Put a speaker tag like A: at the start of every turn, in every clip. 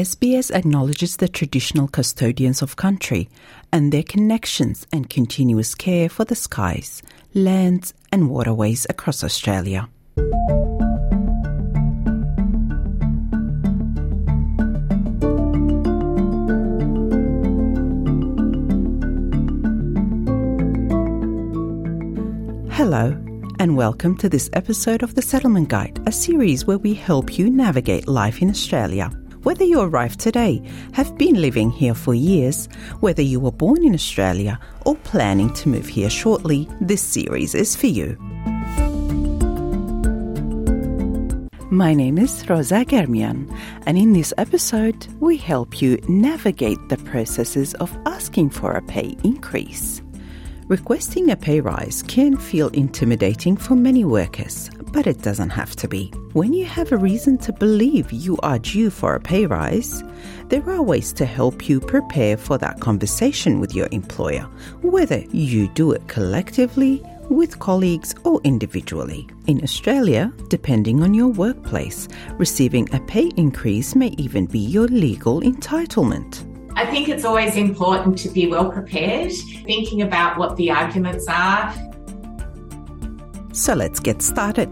A: SBS acknowledges the traditional custodians of country and their connections and continuous care for the skies, lands, and waterways across Australia. Hello, and welcome to this episode of The Settlement Guide, a series where we help you navigate life in Australia. Whether you arrived today, have been living here for years, whether you were born in Australia, or planning to move here shortly, this series is for you. My name is Rosa Germian, and in this episode, we help you navigate the processes of asking for a pay increase. Requesting a pay rise can feel intimidating for many workers, but it doesn't have to be. When you have a reason to believe you are due for a pay rise, there are ways to help you prepare for that conversation with your employer, whether you do it collectively, with colleagues, or individually. In Australia, depending on your workplace, receiving a pay increase may even be your legal entitlement.
B: I think it's always important to be well prepared, thinking about what the arguments are.
A: So let's get started.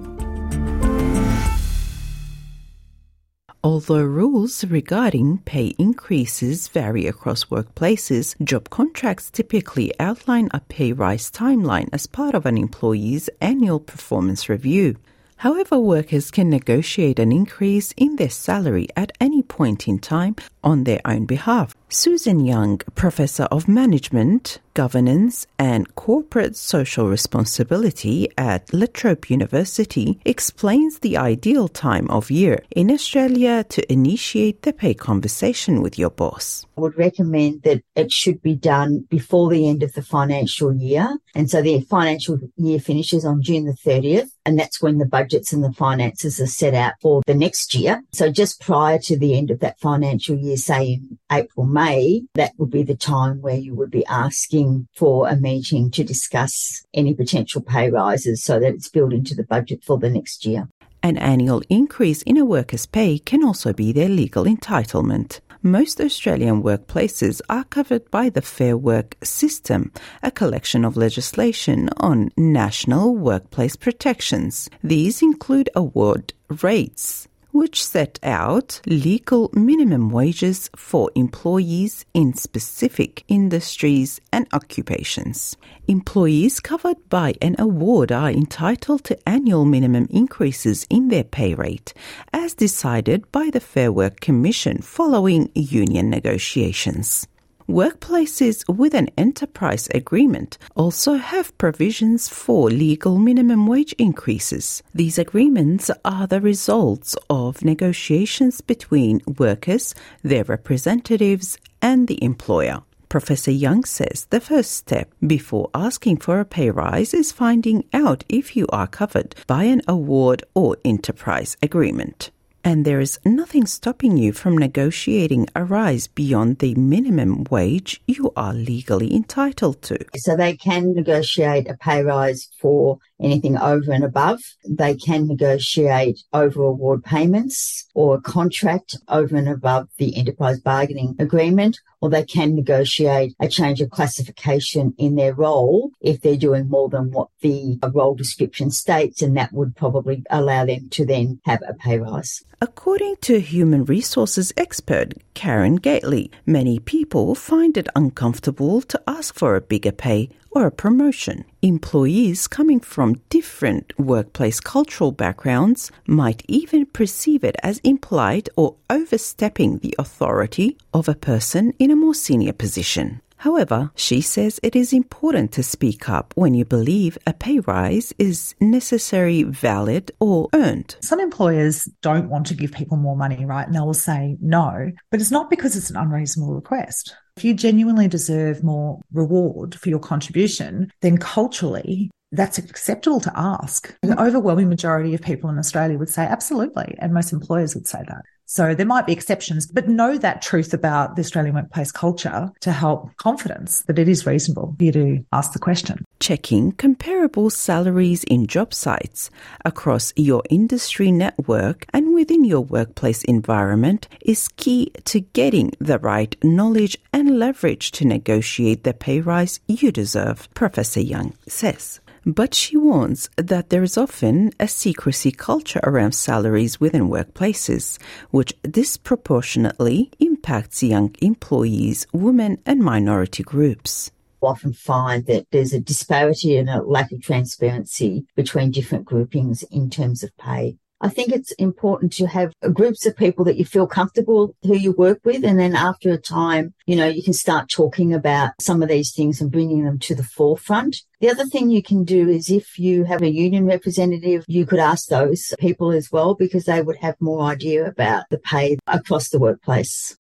A: Although rules regarding pay increases vary across workplaces, job contracts typically outline a pay rise timeline as part of an employee's annual performance review. However, workers can negotiate an increase in their salary at any point in time on their own behalf. Susan Young, Professor of Management, Governance and Corporate Social Responsibility at La Trobe University, explains the ideal time of year in Australia to initiate the pay conversation with your boss.
C: I would recommend that it should be done before the end of the financial year. And so the financial year finishes on June the 30th, and that's when the budgets and the finances are set out for the next year. So just prior to the end of that financial year, say in April, May, that would be the time where you would be asking for a meeting to discuss any potential pay rises so that it's built into the budget for the next year.
A: An annual increase in a worker's pay can also be their legal entitlement. Most Australian workplaces are covered by the Fair Work System, a collection of legislation on national workplace protections. These include award rates, which set out legal minimum wages for employees in specific industries and occupations. Employees covered by an award are entitled to annual minimum increases in their pay rate, as decided by the Fair Work Commission following union negotiations. Workplaces with an enterprise agreement also have provisions for legal minimum wage increases. These agreements are the results of negotiations between workers, their representatives, and the employer. Professor Young says the first step before asking for a pay rise is finding out if you are covered by an award or enterprise agreement and there is nothing stopping you from negotiating a rise beyond the minimum wage you are legally entitled to.
C: So they can negotiate a pay rise for anything over and above. They can negotiate over award payments or a contract over and above the enterprise bargaining agreement, or they can negotiate a change of classification in their role if they're doing more than what the role description states, and that would probably allow them to then have a pay rise.
A: According to human resources expert Karen Gately, many people find it uncomfortable to ask for a bigger pay or a promotion. Employees coming from different workplace cultural backgrounds might even perceive it as implied or overstepping the authority of a person in a more senior position. However, she says it is important to speak up when you believe a pay rise is necessary, valid, or earned.
D: Some employers don't want to give people more money, right? And they will say no, but it's not because it's an unreasonable request. If you genuinely deserve more reward for your contribution, then culturally, that's acceptable to ask. The overwhelming majority of people in Australia would say absolutely, and most employers would say that. So there might be exceptions, but know that truth about the Australian workplace culture to help confidence that it is reasonable for you to ask the question.
A: Checking comparable salaries in job sites across your industry network and within your workplace environment is key to getting the right knowledge and leverage to negotiate the pay rise you deserve, Professor Young says. But she warns that there is often a secrecy culture around salaries within workplaces, which disproportionately impacts young employees, women, and minority groups
C: often find that there's a disparity and a lack of transparency between different groupings in terms of pay. I think it's important to have groups of people that you feel comfortable who you work with. And then after a time, you know, you can start talking about some of these things and bringing them to the forefront. The other thing you can do is if you have a union representative, you could ask those people as well because they would have more idea about the pay across the workplace.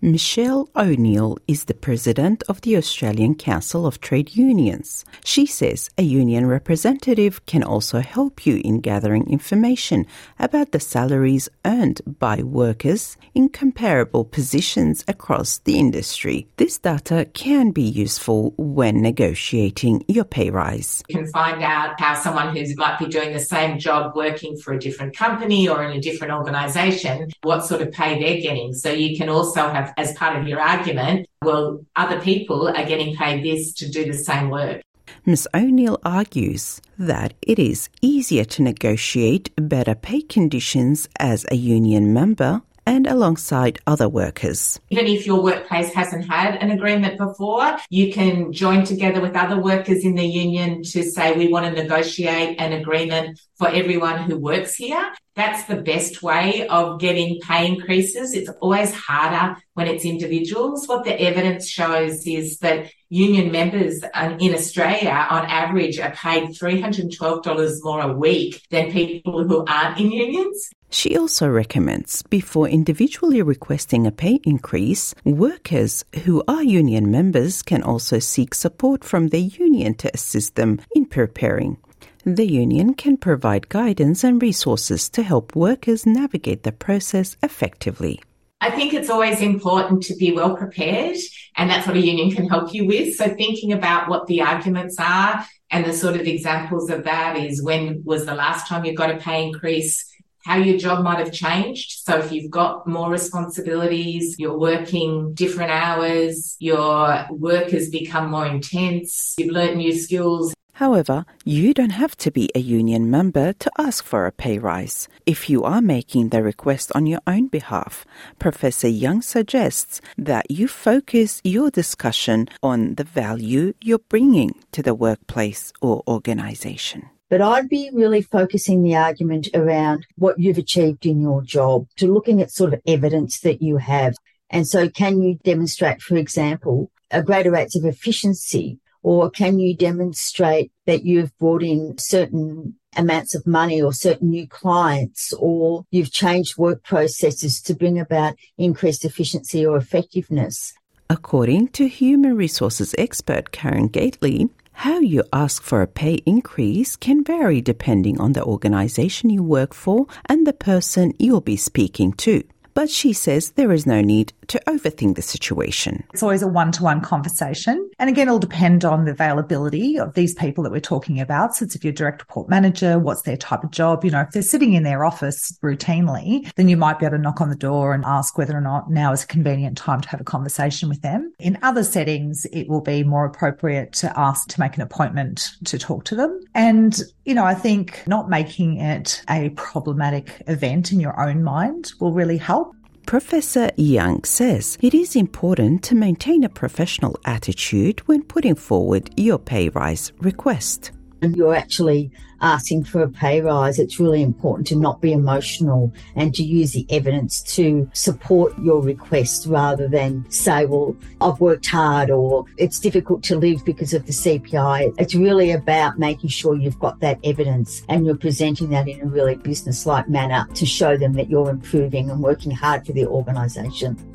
A: Michelle O'Neill is the president of the Australian Council of Trade Unions. She says a union representative can also help you in gathering information about the salaries earned by workers in comparable positions across the industry. This data can be useful when negotiating your pay rise.
B: You can find out how someone who might be doing the same job working for a different company or in a different organisation, what sort of pay they're getting. So you can also have as part of your argument, well, other people are getting paid this to do the same work.
A: Ms. O'Neill argues that it is easier to negotiate better pay conditions as a union member and alongside other workers.
B: Even if your workplace hasn't had an agreement before, you can join together with other workers in the union to say we want to negotiate an agreement for everyone who works here. That's the best way of getting pay increases. It's always harder when it's individuals. What the evidence shows is that union members in Australia on average are paid $312 more a week than people who aren't in unions.
A: She also recommends before individually requesting a pay increase, workers who are union members can also seek support from their union to assist them in preparing. The union can provide guidance and resources to help workers navigate the process effectively.
B: I think it's always important to be well prepared, and that's what a union can help you with. So, thinking about what the arguments are, and the sort of examples of that is when was the last time you got a pay increase? How your job might have changed. So if you've got more responsibilities, you're working different hours, your work has become more intense, you've learnt new skills.
A: However, you don't have to be a union member to ask for a pay rise. If you are making the request on your own behalf, Professor Young suggests that you focus your discussion on the value you're bringing to the workplace or organization.
C: But I'd be really focusing the argument around what you've achieved in your job to looking at sort of evidence that you have. And so can you demonstrate, for example, a greater rates of efficiency or can you demonstrate that you've brought in certain amounts of money or certain new clients or you've changed work processes to bring about increased efficiency or effectiveness?
A: According to human resources expert Karen Gately, how you ask for a pay increase can vary depending on the organization you work for and the person you'll be speaking to. But she says there is no need to overthink the situation.
D: It's always a one to one conversation. And again, it'll depend on the availability of these people that we're talking about. So if you're direct report manager, what's their type of job? You know, if they're sitting in their office routinely, then you might be able to knock on the door and ask whether or not now is a convenient time to have a conversation with them. In other settings, it will be more appropriate to ask to make an appointment to talk to them. And, you know, I think not making it a problematic event in your own mind will really help.
A: Professor Young says it is important to maintain a professional attitude when putting forward your pay rise request
C: you're actually asking for a pay rise, it's really important to not be emotional and to use the evidence to support your request rather than say, well, I've worked hard or it's difficult to live because of the CPI. It's really about making sure you've got that evidence and you're presenting that in a really business like manner to show them that you're improving and working hard for the organisation.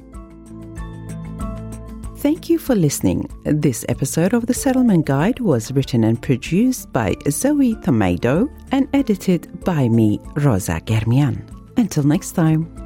A: Thank you for listening. This episode of the Settlement Guide was written and produced by Zoe Thomaidou and edited by me, Rosa Germian. Until next time.